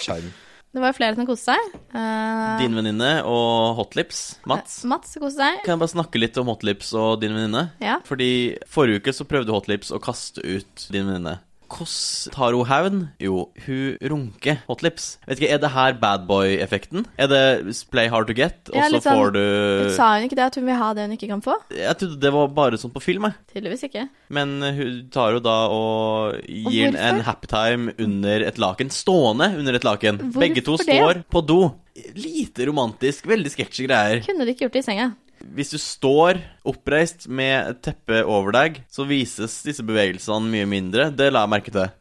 sjarm. Det var jo flere som koste seg. Uh, Din venninne og Hotlips, Mats. Mats koste seg. Kan jeg bare snakke litt om Hotlips og din venninne? Ja. Fordi forrige uke så prøvde Hotlips å kaste ut din venninne. Hvordan tar hun hevn? Jo, hun runker Hotlips. Vet ikke, Er det her badboy-effekten? Er det play hard to get, og Ja, så sånn- får du Sa hun ikke det, at hun vil ha det hun ikke kan få? Jeg trodde det var bare sånn på film, jeg. Tydeligvis ikke. Men hun tar jo da og gir og en happy time under et laken. Stående under et laken. Hvorfor Begge to det? står på do. Lite romantisk, veldig sketsjy greier. Kunne de ikke gjort det i senga? Hvis du står oppreist med et teppe over deg, så vises disse bevegelsene mye mindre. Det la jeg merke til.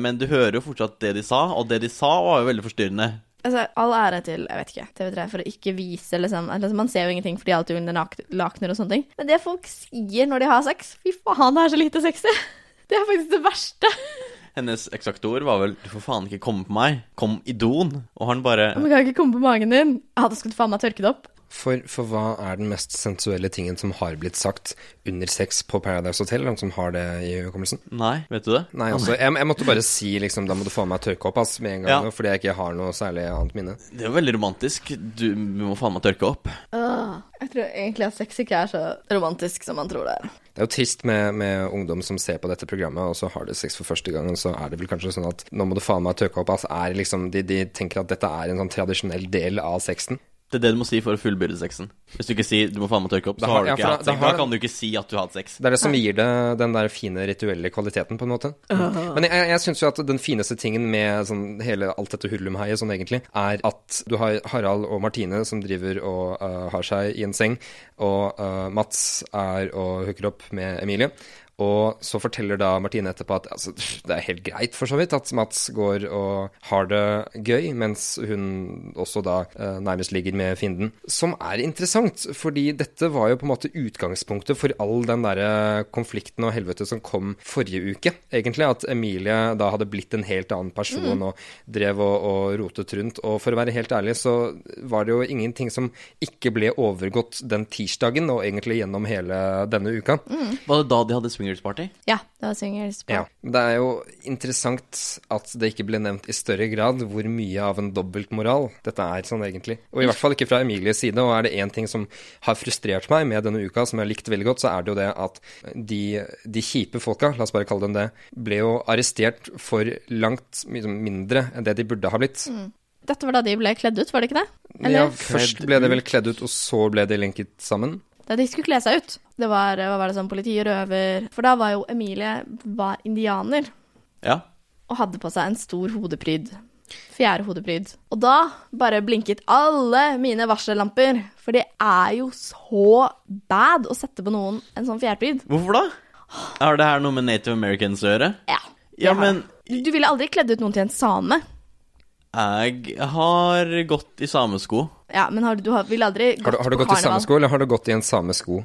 Men du hører jo fortsatt det de sa, og det de sa var jo veldig forstyrrende. Altså, All ære til jeg vet ikke, TV3 for å ikke vise liksom, altså, Man ser jo ingenting, fordi alt er under lakener og sånne ting. Men det folk sier når de har sex Fy faen, det er så lite sexy! Det er faktisk det verste. Hennes eksakte ord var vel 'du får faen ikke komme på meg', kom i doen. Og han bare Men kan ikke komme på magen din. Ja, da skal du faen meg tørke det opp. For, for hva er den mest sensuelle tingen som har blitt sagt under sex på Paradise Hotel? Noen som har det i hukommelsen? Nei, vet du det? Nei, altså, jeg, jeg måtte bare si liksom Da må du få meg tørke opp, ass, med en gang, Ja. fordi jeg ikke har noe særlig annet minne. Det er jo veldig romantisk. Du, du må faen meg tørke opp. Uh, jeg tror egentlig at sex ikke er så romantisk som man tror det er. Det er jo trist med, med ungdom som ser på dette programmet, og så har de sex for første gang, og så er det vel kanskje sånn at nå må du faen meg tørke opp, ass. Er liksom, de, de tenker at dette er en sånn tradisjonell del av sexen. Det er det du må si for å fullbyrde sexen. Hvis du ikke sier 'du må faen meg tørke opp', så har- har du ikke ja, hatt sex. har- Da kan du ikke si at du har hatt sex. Det er det som gir det den der fine rituelle kvaliteten, på en måte. Men jeg, jeg syns jo at den fineste tingen med sånn hele alt dette hurlumheiet sånn egentlig, er at du har Harald og Martine som driver og uh, har seg i en seng, og uh, Mats er og hooker opp med Emilie. Og så forteller da Martine etterpå at altså, det er helt greit for så vidt at Mats går og har det gøy, mens hun også da eh, nærmest ligger med fienden. Som er interessant, fordi dette var jo på en måte utgangspunktet for all den derre konflikten og helvete som kom forrige uke, egentlig. At Emilie da hadde blitt en helt annen person og drev og, og rotet rundt. Og for å være helt ærlig, så var det jo ingenting som ikke ble overgått den tirsdagen, og egentlig gjennom hele denne uka. Var det da de hadde swingers party? Ja, det var Swingers. Ja. Det er jo interessant at det ikke ble nevnt i større grad hvor mye av en dobbeltmoral dette er sånn egentlig. Og i hvert fall ikke fra Emilies side. Og er det én ting som har frustrert meg med denne uka, som jeg har likt veldig godt, så er det jo det at de, de kjipe folka, la oss bare kalle dem det, ble jo arrestert for langt liksom, mindre enn det de burde ha blitt. Dette var da de ble kledd ut, var det ikke det? Ja, først ble de vel kledd ut, og så ble de lenket sammen. Da de skulle kle seg ut. Det var, hva var det sånn, politi og røver For da var jo Emilie var indianer Ja. og hadde på seg en stor hodepryd. Fjerde hodepryd. Og da bare blinket alle mine varsellamper. For det er jo så bad å sette på noen en sånn fjærpryd. Hvorfor da? Har det her noe med Native Americans å gjøre? Ja. Ja, men. Du ville aldri kledd ut noen til en same. Jeg har gått i samesko. Ja, men har du, du har, vil aldri gått Har du, har du på gått i samesko, eller har du gått i en samesko?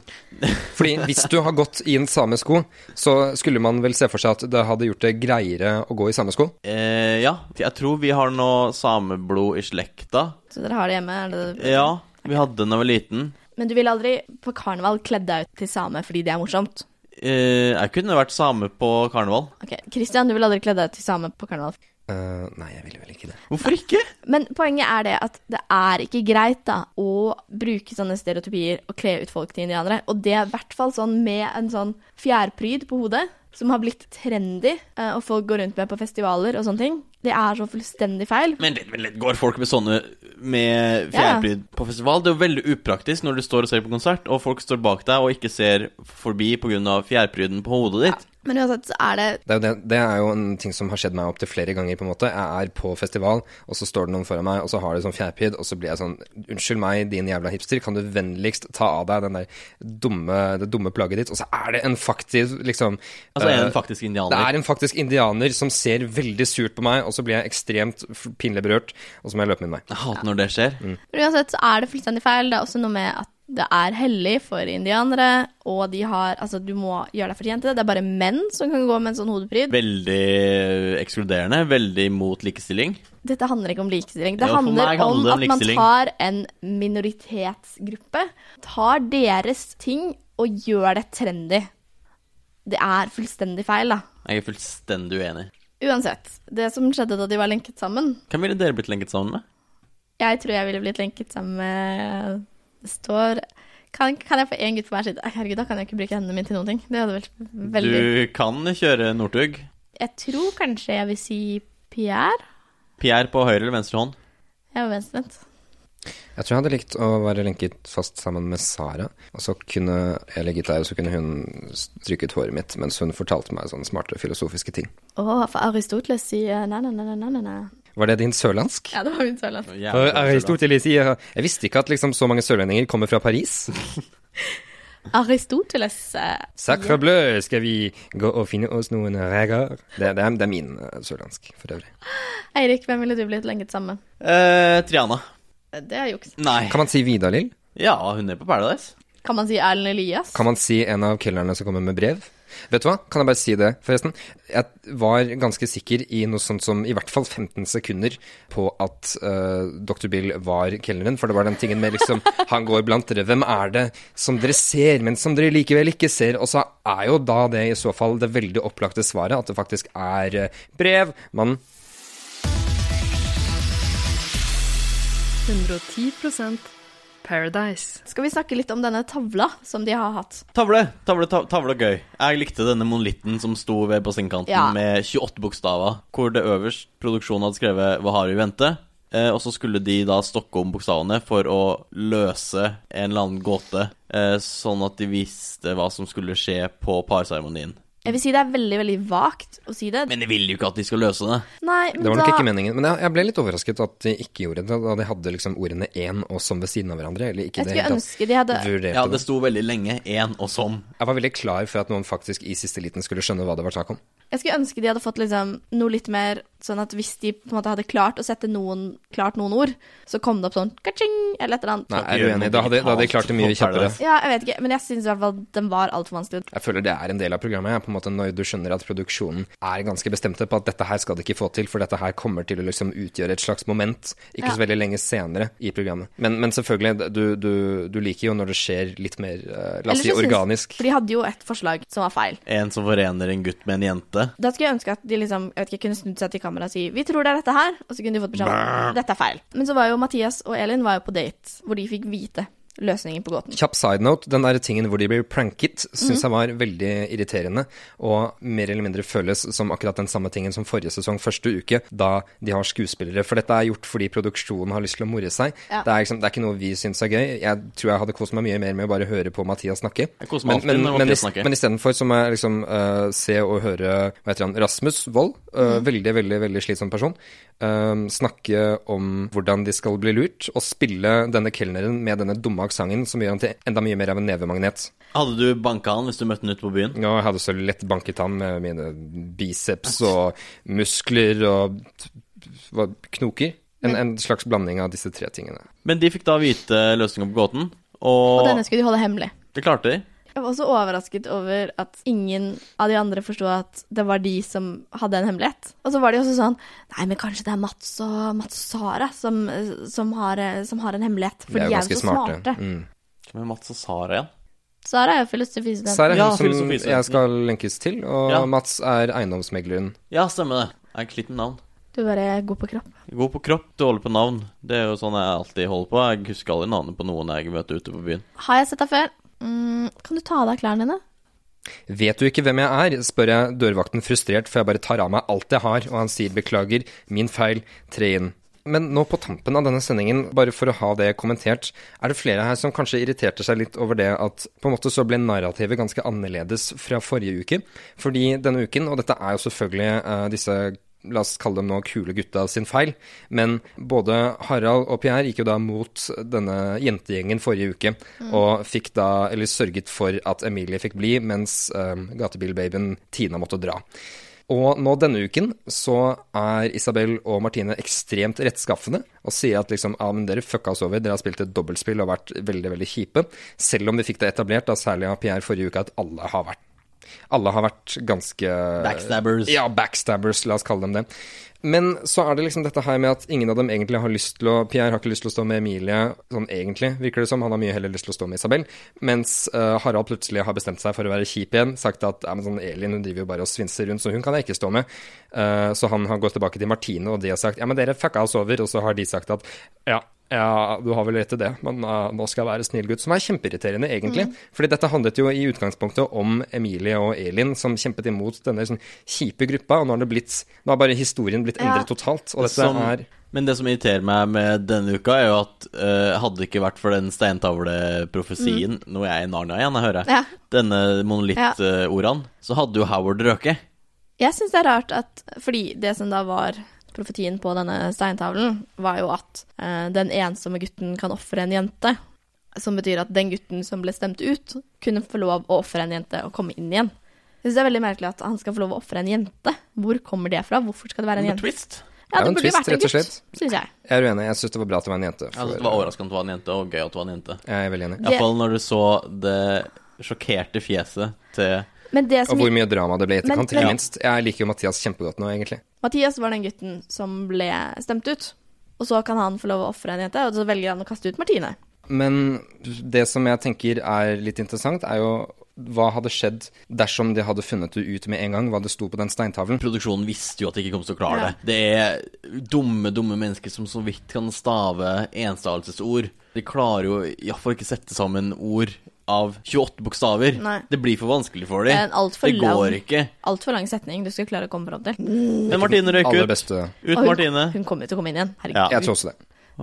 Fordi hvis du har gått i en samesko, så skulle man vel se for seg at det hadde gjort det greiere å gå i samesko? Eh, ja, jeg tror vi har noe sameblod i slekta. Så dere har det hjemme? Er det Ja, vi hadde den da jeg var liten. Men du ville aldri på karneval kledd deg ut til same fordi det er morsomt? Eh, jeg kunne vært same på karneval. Ok, Christian, du ville aldri kledd deg ut til same på karneval? Eh, nei, jeg ville vel ikke det. Hvorfor ikke? Men poenget er det at det er ikke greit da å bruke sånne stereotypier og kle ut folk til indianere. Og det er i hvert fall sånn med en sånn fjærpryd på hodet, som har blitt trendy, uh, og folk går rundt med på festivaler og sånne ting. Det er så fullstendig feil. Men litt, går folk med sånne med fjærpryd på festival? Det er jo veldig upraktisk når du står og ser på konsert, og folk står bak deg og ikke ser forbi pga. fjærpryden på hodet ditt. Men uansett så er det Det er, jo det, det er jo en ting som har skjedd meg opptil flere ganger. på en måte. Jeg er på festival, og så står det noen foran meg, og så har de sånn fjærpryd, og så blir jeg sånn Unnskyld meg, din jævla hipster, kan du vennligst ta av deg den der dumme, det dumme plagget ditt? Og så er det en faktisk liksom Altså er det eh, en faktisk indianer? Det er en faktisk indianer som ser veldig surt på meg, og så blir jeg ekstremt pinlig berørt, og så må jeg løpe min vei. Jeg hater når det skjer. Men uansett så er det fullstendig feil. Det er også noe med at det er hellig for indianere, og de har Altså, du må gjøre deg fortjent til det. Det er bare menn som kan gå med en sånn hodepryd. Veldig ekskluderende, veldig mot likestilling. Dette handler ikke om likestilling. Det det handler handler om om at man tar en minoritetsgruppe, tar deres ting og gjør det trendy. Det er fullstendig feil, da. Jeg er fullstendig uenig. Uansett, det som skjedde da de var lenket sammen Hvem ville dere blitt lenket sammen med? Jeg tror jeg ville blitt lenket sammen med Det står kan, kan jeg få én gutt på hver side? Herregud, da kan jeg ikke bruke hendene mine til noen ting. Det hadde vært veldig Du kan kjøre Northug. Jeg tror kanskje jeg vil si Pierre. Pierre på høyre eller venstre hånd? Jeg var venstrevendt. Jeg tror jeg hadde likt å være lenket fast sammen med Sara, og så kunne jeg ligget der, og så kunne hun stryket håret mitt mens hun fortalte meg sånne smarte filosofiske ting. Å, for Aristoteles sier nei, nei, nei, nei, nei, nei. Var det din sørlandsk? Ja, det var min sørlandsk. For Aristoteles sier Jeg visste ikke at liksom så mange sørlendinger kommer fra Paris. Aristoteles uh, Sacre bleu, skal vi gå og finne oss noen reger? Det, det, det er min uh, sørlandsk, for øvrig. Eirik, hvem ville du blitt lenket sammen med? Eh, Triana. Det er juks. Nei. Kan man si Vidar-Lill? Ja, hun er på Paradise. Kan man si Erlend Elias? Kan man si en av kelnerne som kommer med brev? Vet du hva, kan jeg bare si det, forresten? Jeg var ganske sikker i noe sånt som i hvert fall 15 sekunder på at uh, Dr. Bill var kelneren, for det var den tingen med liksom Han går blant dere, hvem er det som dere ser, men som dere likevel ikke ser? Og så er jo da det i så fall det veldig opplagte svaret, at det faktisk er uh, brev. Man 110 Paradise. Skal vi snakke litt om denne tavla som de har hatt? Tavle. Tavle, tavle, tavle gøy. Jeg likte denne monolitten som sto ved bassengkanten Ja. med 28 bokstaver, hvor det øverst produksjonen hadde skrevet 'Hva har vi i vente?' Eh, og så skulle de da stokke om bokstavene for å løse en eller annen gåte, eh, sånn at de visste hva som skulle skje på parseremonien. Jeg vil si det er veldig, veldig vagt å si det. Men de vil jo ikke at de skal løse det. Nei, men Det var nok da ikke meningen. Men jeg, jeg ble litt overrasket at de ikke gjorde det, da de hadde liksom ordene 'én' og 'som' ved siden av hverandre. Eller ikke Jeg det skulle ønske de hadde Ja, det. det sto veldig lenge. Én og som. Jeg var veldig klar for at noen faktisk i siste liten skulle skjønne hva det var snakk om. Jeg skulle ønske de hadde fått liksom noe litt mer sånn at hvis de på en måte hadde klart å sette noen, klart noen ord, så kom det opp sånn ka-ching, eller et eller annet. Nei, jeg er du enig? Da hadde, da hadde de klart det mye kjappere. Ja, jeg vet ikke, men jeg syns i hvert fall den var altfor vanskelig. Jeg føler det er en del av programmet. På en måte Når du skjønner at produksjonen er ganske bestemte på at dette her skal de ikke få til, for dette her kommer til å liksom utgjøre et slags moment ikke Ja. så veldig lenge senere i programmet. Men, men selvfølgelig, du, du, du liker jo når det skjer litt mer, uh, la oss si, organisk. For de hadde jo et forslag som var feil. En som forener en gutt med en jente. Da skulle jeg ønske at de liksom, jeg vet ikke, kunne snudd seg til kamera og si 'vi tror det er dette her', og så kunne de fått beskjed om 'dette er feil'. Men så var jo Mathias og Elin var jo på date, hvor de fikk vite løsningen på gåten. Kjapp side note, den der tingen hvor de blir pranket, syns mm. jeg var veldig irriterende, og mer eller mindre føles som akkurat den samme tingen som forrige sesong, første uke, da de har skuespillere. For dette er gjort fordi produksjonen har lyst til å more seg. Ja. Det, er liksom, det er ikke noe vi syns er gøy. Jeg tror jeg hadde kost meg mye mer med å bare høre på Mathias snakke. Men, men, men, Mathias men istedenfor så må jeg liksom uh, se og høre Hva heter han? Rasmus Wold. uh, mm. Veldig, veldig veldig slitsom person. uh, snakke om hvordan de skal bli lurt, og spille denne kelneren med denne dumme aksenten som gjør han til enda mye mer av en nevemagnet. Hadde du banka han hvis du møtte han ute på byen? Ja, jeg hadde så lett banket han med mine biceps og muskler og hva, knoker. En, en slags blanding av disse tre tingene. Men de fikk da vite løsninga på gåten, Og og denne skulle de holde hemmelig. det klarte de. Jeg var også overrasket over at ingen av de andre forsto at det var de som hadde en hemmelighet. Og så var de også sånn Nei, men kanskje det er Mats og, Mats og Sara som, som, har, som har en hemmelighet. For De er de jo er så smarte. smarte. Mm. Hvem er Mats og Sara igjen? Sara er jo filosofistudent. Sara er Ja, hun som jeg skal lenkes til, og Ja. Mats er eiendomsmegleren. Ja, stemmer det. Jeg er ikke litt med navn. Du bare er god på kropp. God på kropp, dårlig på navn. Det er jo sånn jeg alltid holder på. Jeg husker aldri navnet på noen jeg møter ute på byen. Har jeg sett deg før? Mm, kan du ta av deg klærne dine? Vet du ikke hvem jeg er, spør jeg dørvakten frustrert, for jeg bare tar av meg alt jeg har, og han sier beklager, min feil, tre inn. Men nå på tampen av denne sendingen, bare for å ha det kommentert, er det flere her som kanskje irriterte seg litt over det at på en måte så ble narrativet ganske annerledes fra forrige uke. Fordi denne uken, og dette er jo selvfølgelig uh, disse La oss kalle dem nå kule gutta sin feil. Men både Harald og Pierre gikk jo da mot denne jentegjengen forrige uke. Og fikk da, eller sørget for at Emilie fikk bli, mens um, gatebilbabyen Tina måtte dra. Og nå denne uken så er Isabel og Martine ekstremt rettskaffende og sier at liksom, ja, men dere fucka oss over, dere har spilt et dobbeltspill og vært veldig, veldig kjipe. Selv om vi fikk det etablert, da særlig av Pierre forrige uke, at alle har vært alle har vært ganske Backstabbers. Ja, backstabbers, la oss kalle dem det. Men så er det liksom dette her med at ingen av dem egentlig har lyst til å Pierre har ikke lyst til å stå med Emilie, sånn egentlig, virker det som. Han har mye heller lyst til å stå med Isabel. Mens uh, Harald plutselig har bestemt seg for å være kjip igjen. Sagt at ja, men sånn Elin hun driver jo bare og svinser rundt, så hun kan jeg ikke stå med. Uh, så han har gått tilbake til Martine, og de har sagt ja, men dere fucka oss over. Og så har de sagt at ja, ja, du har vel rett til det, men uh, nå skal jeg være snill gutt. Som er kjempeirriterende, egentlig. Fordi dette handlet jo i utgangspunktet om Emilie og Elin som kjempet imot denne sånn kjipe gruppa, og nå har det blitt Nå har bare historien blitt endret Ja. totalt. Og dette Som- er Men det som irriterer meg med denne uka, er jo at uh, hadde det ikke vært for den steintavleprofesien Nå er jeg i Narnia igjen, jeg hører. Ja. Denne monolittordene, så hadde jo Howard røket. Jeg syns det er rart at Fordi det som da var profetien på denne steintavlen, var jo at eh, den ensomme gutten kan ofre en jente. Som betyr at den gutten som ble stemt ut, kunne få lov å ofre en jente og komme inn igjen. Jeg synes det er veldig merkelig at han skal få lov å ofre en jente. Hvor kommer det fra? Hvorfor skal det være en jente? twist. Ja, Det er det en burde twist, vært en gutt, syns jeg. Jeg er uenig. Jeg syns det var bra at det var en jente. Jeg synes det var overraskende at det var en jente, og gøy at det var en jente. Jeg er veldig enig. Iallfall når du så det sjokkerte fjeset til Og som hvor mye drama det ble i etterkant, ikke minst. Jeg liker jo Mathias kjempegodt nå, egentlig. Mathias var den gutten som ble stemt ut. Og så kan han få lov å ofre en jente, og så velger han å kaste ut Martine. Men det som jeg tenker er litt interessant, er jo hva hadde skjedd dersom de hadde funnet det ut med en gang, hva det sto på den steintavlen? Produksjonen visste jo at de ikke kom til å klare Ja. det. Det er dumme, dumme mennesker som så vidt kan stave enstavelsesord. De klarer jo iallfall ikke sette sammen ord av 28 bokstaver. Nei. Det blir for vanskelig for dem. er alt for Det går lang, ikke. alt for lang setning du skal klare å komme fram til. Men Martine røyk ut. Ut, hun, Martine. hun kommer jo til å komme inn igjen. Herregud. Ja. Jeg tror også det.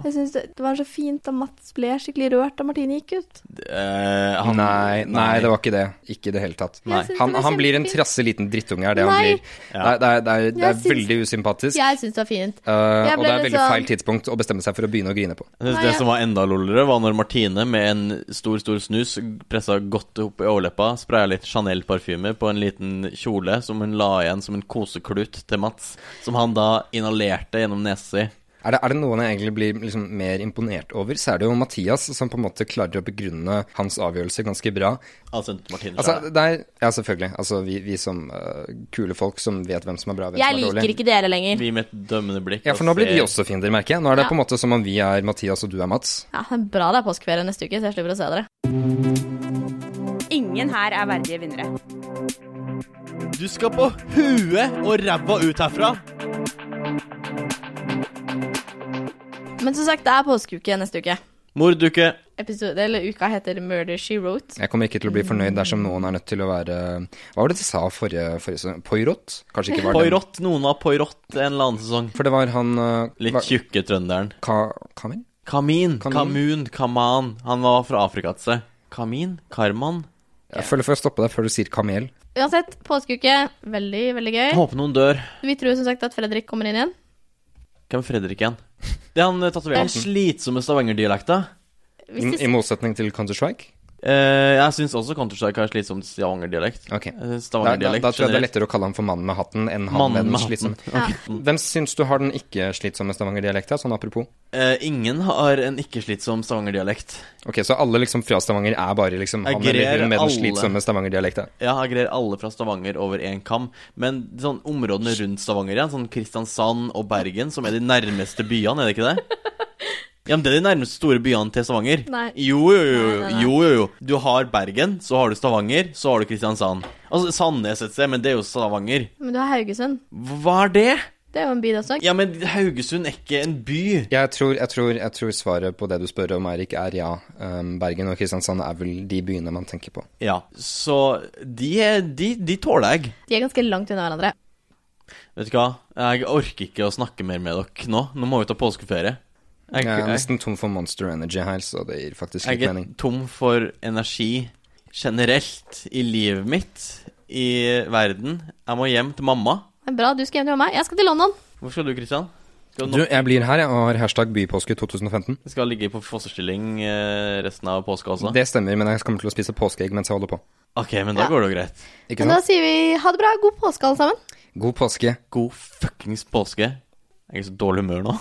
Jeg synes det, det var så fint da Mats ble skikkelig rørt da Martine gikk ut. Uh, han- Nei, nei, det var ikke det. Ikke i det hele tatt. Nei. Han, han blir en trasse liten drittunge, er det han blir. Det er, det er, det er, det er syns- veldig usympatisk. Jeg syns det var fint. Uh, og det er veldig sånn- feil tidspunkt å bestemme seg for å begynne å grine på. Nei, Det som var enda lollere, var når Martine med en stor stor snus pressa godt opp i overleppa, spraya litt Chanel-parfyme på en liten kjole som hun la igjen som en koseklut til Mats, som han da inhalerte gjennom nesa si. Er det, er det noen jeg egentlig blir liksom mer imponert over, så er det jo Mathias som på en måte klarer å begrunne hans avgjørelse ganske bra. Altså Martinus? Altså, det er, ja, selvfølgelig. Altså, vi, vi som uh, kule folk som vet hvem som er bra hvem Jeg som er dårlig. liker ikke dere lenger. Vi med et dømmende blikk. Ja, for nå blir vi også fiender, merker jeg. Nå er det Ja. på en måte som om vi er Mathias og du er Mats. Ja, det er bra det er påskeferie neste uke, så jeg slipper å se dere. Ingen her er verdige vinnere. Du skal på huet og ræva ut herfra. Men som sagt, det er påskeuke neste uke. Morduke. Episode, eller uka heter Murder She Wrote. Jeg kommer ikke til å bli fornøyd dersom noen er nødt til å være Hva var det de sa forrige, forrige sesong? Poirot? Kanskje ikke var det. Poirot. Noen var Poirot en eller annen sesong. For det var han uh, Litt var- tjukke trønderen. Ka? Kamin. Kamin. Kamun. Kaman. Han var fra Afrika til seg. Kamin? Karman? Jeg føler for å stoppe deg før du sier kamel. Uansett, påskeuke. Veldig, veldig gøy. Jeg Håper noen dør. Vi tror som sagt at Fredrik kommer inn igjen. Hvem er Fredrik igjen? Det er han tatoverer den slitsomme stavangerdialekta. I motsetning til Counter-Strike? Eh, jeg syns også Counter-Strike har slitsom stavangerdialekt. Okay. Eh, Da, da, da tror jeg det er lettere å kalle ham for mannen med hatten enn han med den slitsomme. Okay. Hvem syns du har den ikke slitsomme stavangerdialekta, sånn apropos? Uh, ingen har en ikke-slitsom stavangerdialekt. Ok, så alle liksom fra Stavanger er bare liksom han med, med den slitsomme stavangerdialekta? Ja, jeg greier alle fra Stavanger over én kam. Men sånn områdene rundt Stavanger igjen, sånn Kristiansand og Bergen, som er de nærmeste byene, er det ikke det? Ja, men Det er de nærmeste store byene til Stavanger. Nei. Jo, jo, jo, Nei, jo, nei, nei. jo, jo, jo. Du har Bergen, så har du Stavanger, så har du Kristiansand. Altså Sandnes et sted, men det er jo Stavanger. Men du har Haugesund. Hva er det? Det er jo en by, det også. Ja, men Haugesund er ikke en by. Jeg tror, jeg, tror, jeg tror svaret på det du spør om, Eirik, er ja. Um, Bergen og Kristiansand er vel de byene man tenker på. Ja, så de, er, de, de tåler jeg. De er ganske langt unna hverandre. Vet du hva, jeg orker ikke å snakke mer med dere nå. Nå må vi ta påskeferie. Jeg, Jeg er nesten tom for Monster Energy her, så det gir faktisk litt mening. jeg er mening. tom for energi generelt i livet mitt, i verden. Jeg må hjem til mamma. Det er bra, du skal hjem til meg. Jeg skal til London. Hvor skal du, Kristian? Skal Du, jeg blir her, jeg, har hashtag bypåske 2015. Jeg skal ligge på fosterstilling eh, resten av påska også? Det stemmer, men jeg kommer til å spise påskeegg mens jeg holder på. Ok, men da Ja. går det jo greit. Ikke Men da sier vi ha det bra. God påske, alle sammen. God påske. God fuckings påske. Jeg er i så dårlig humør nå.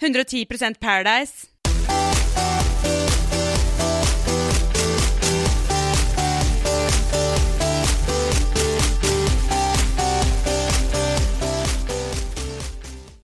«110 Paradise.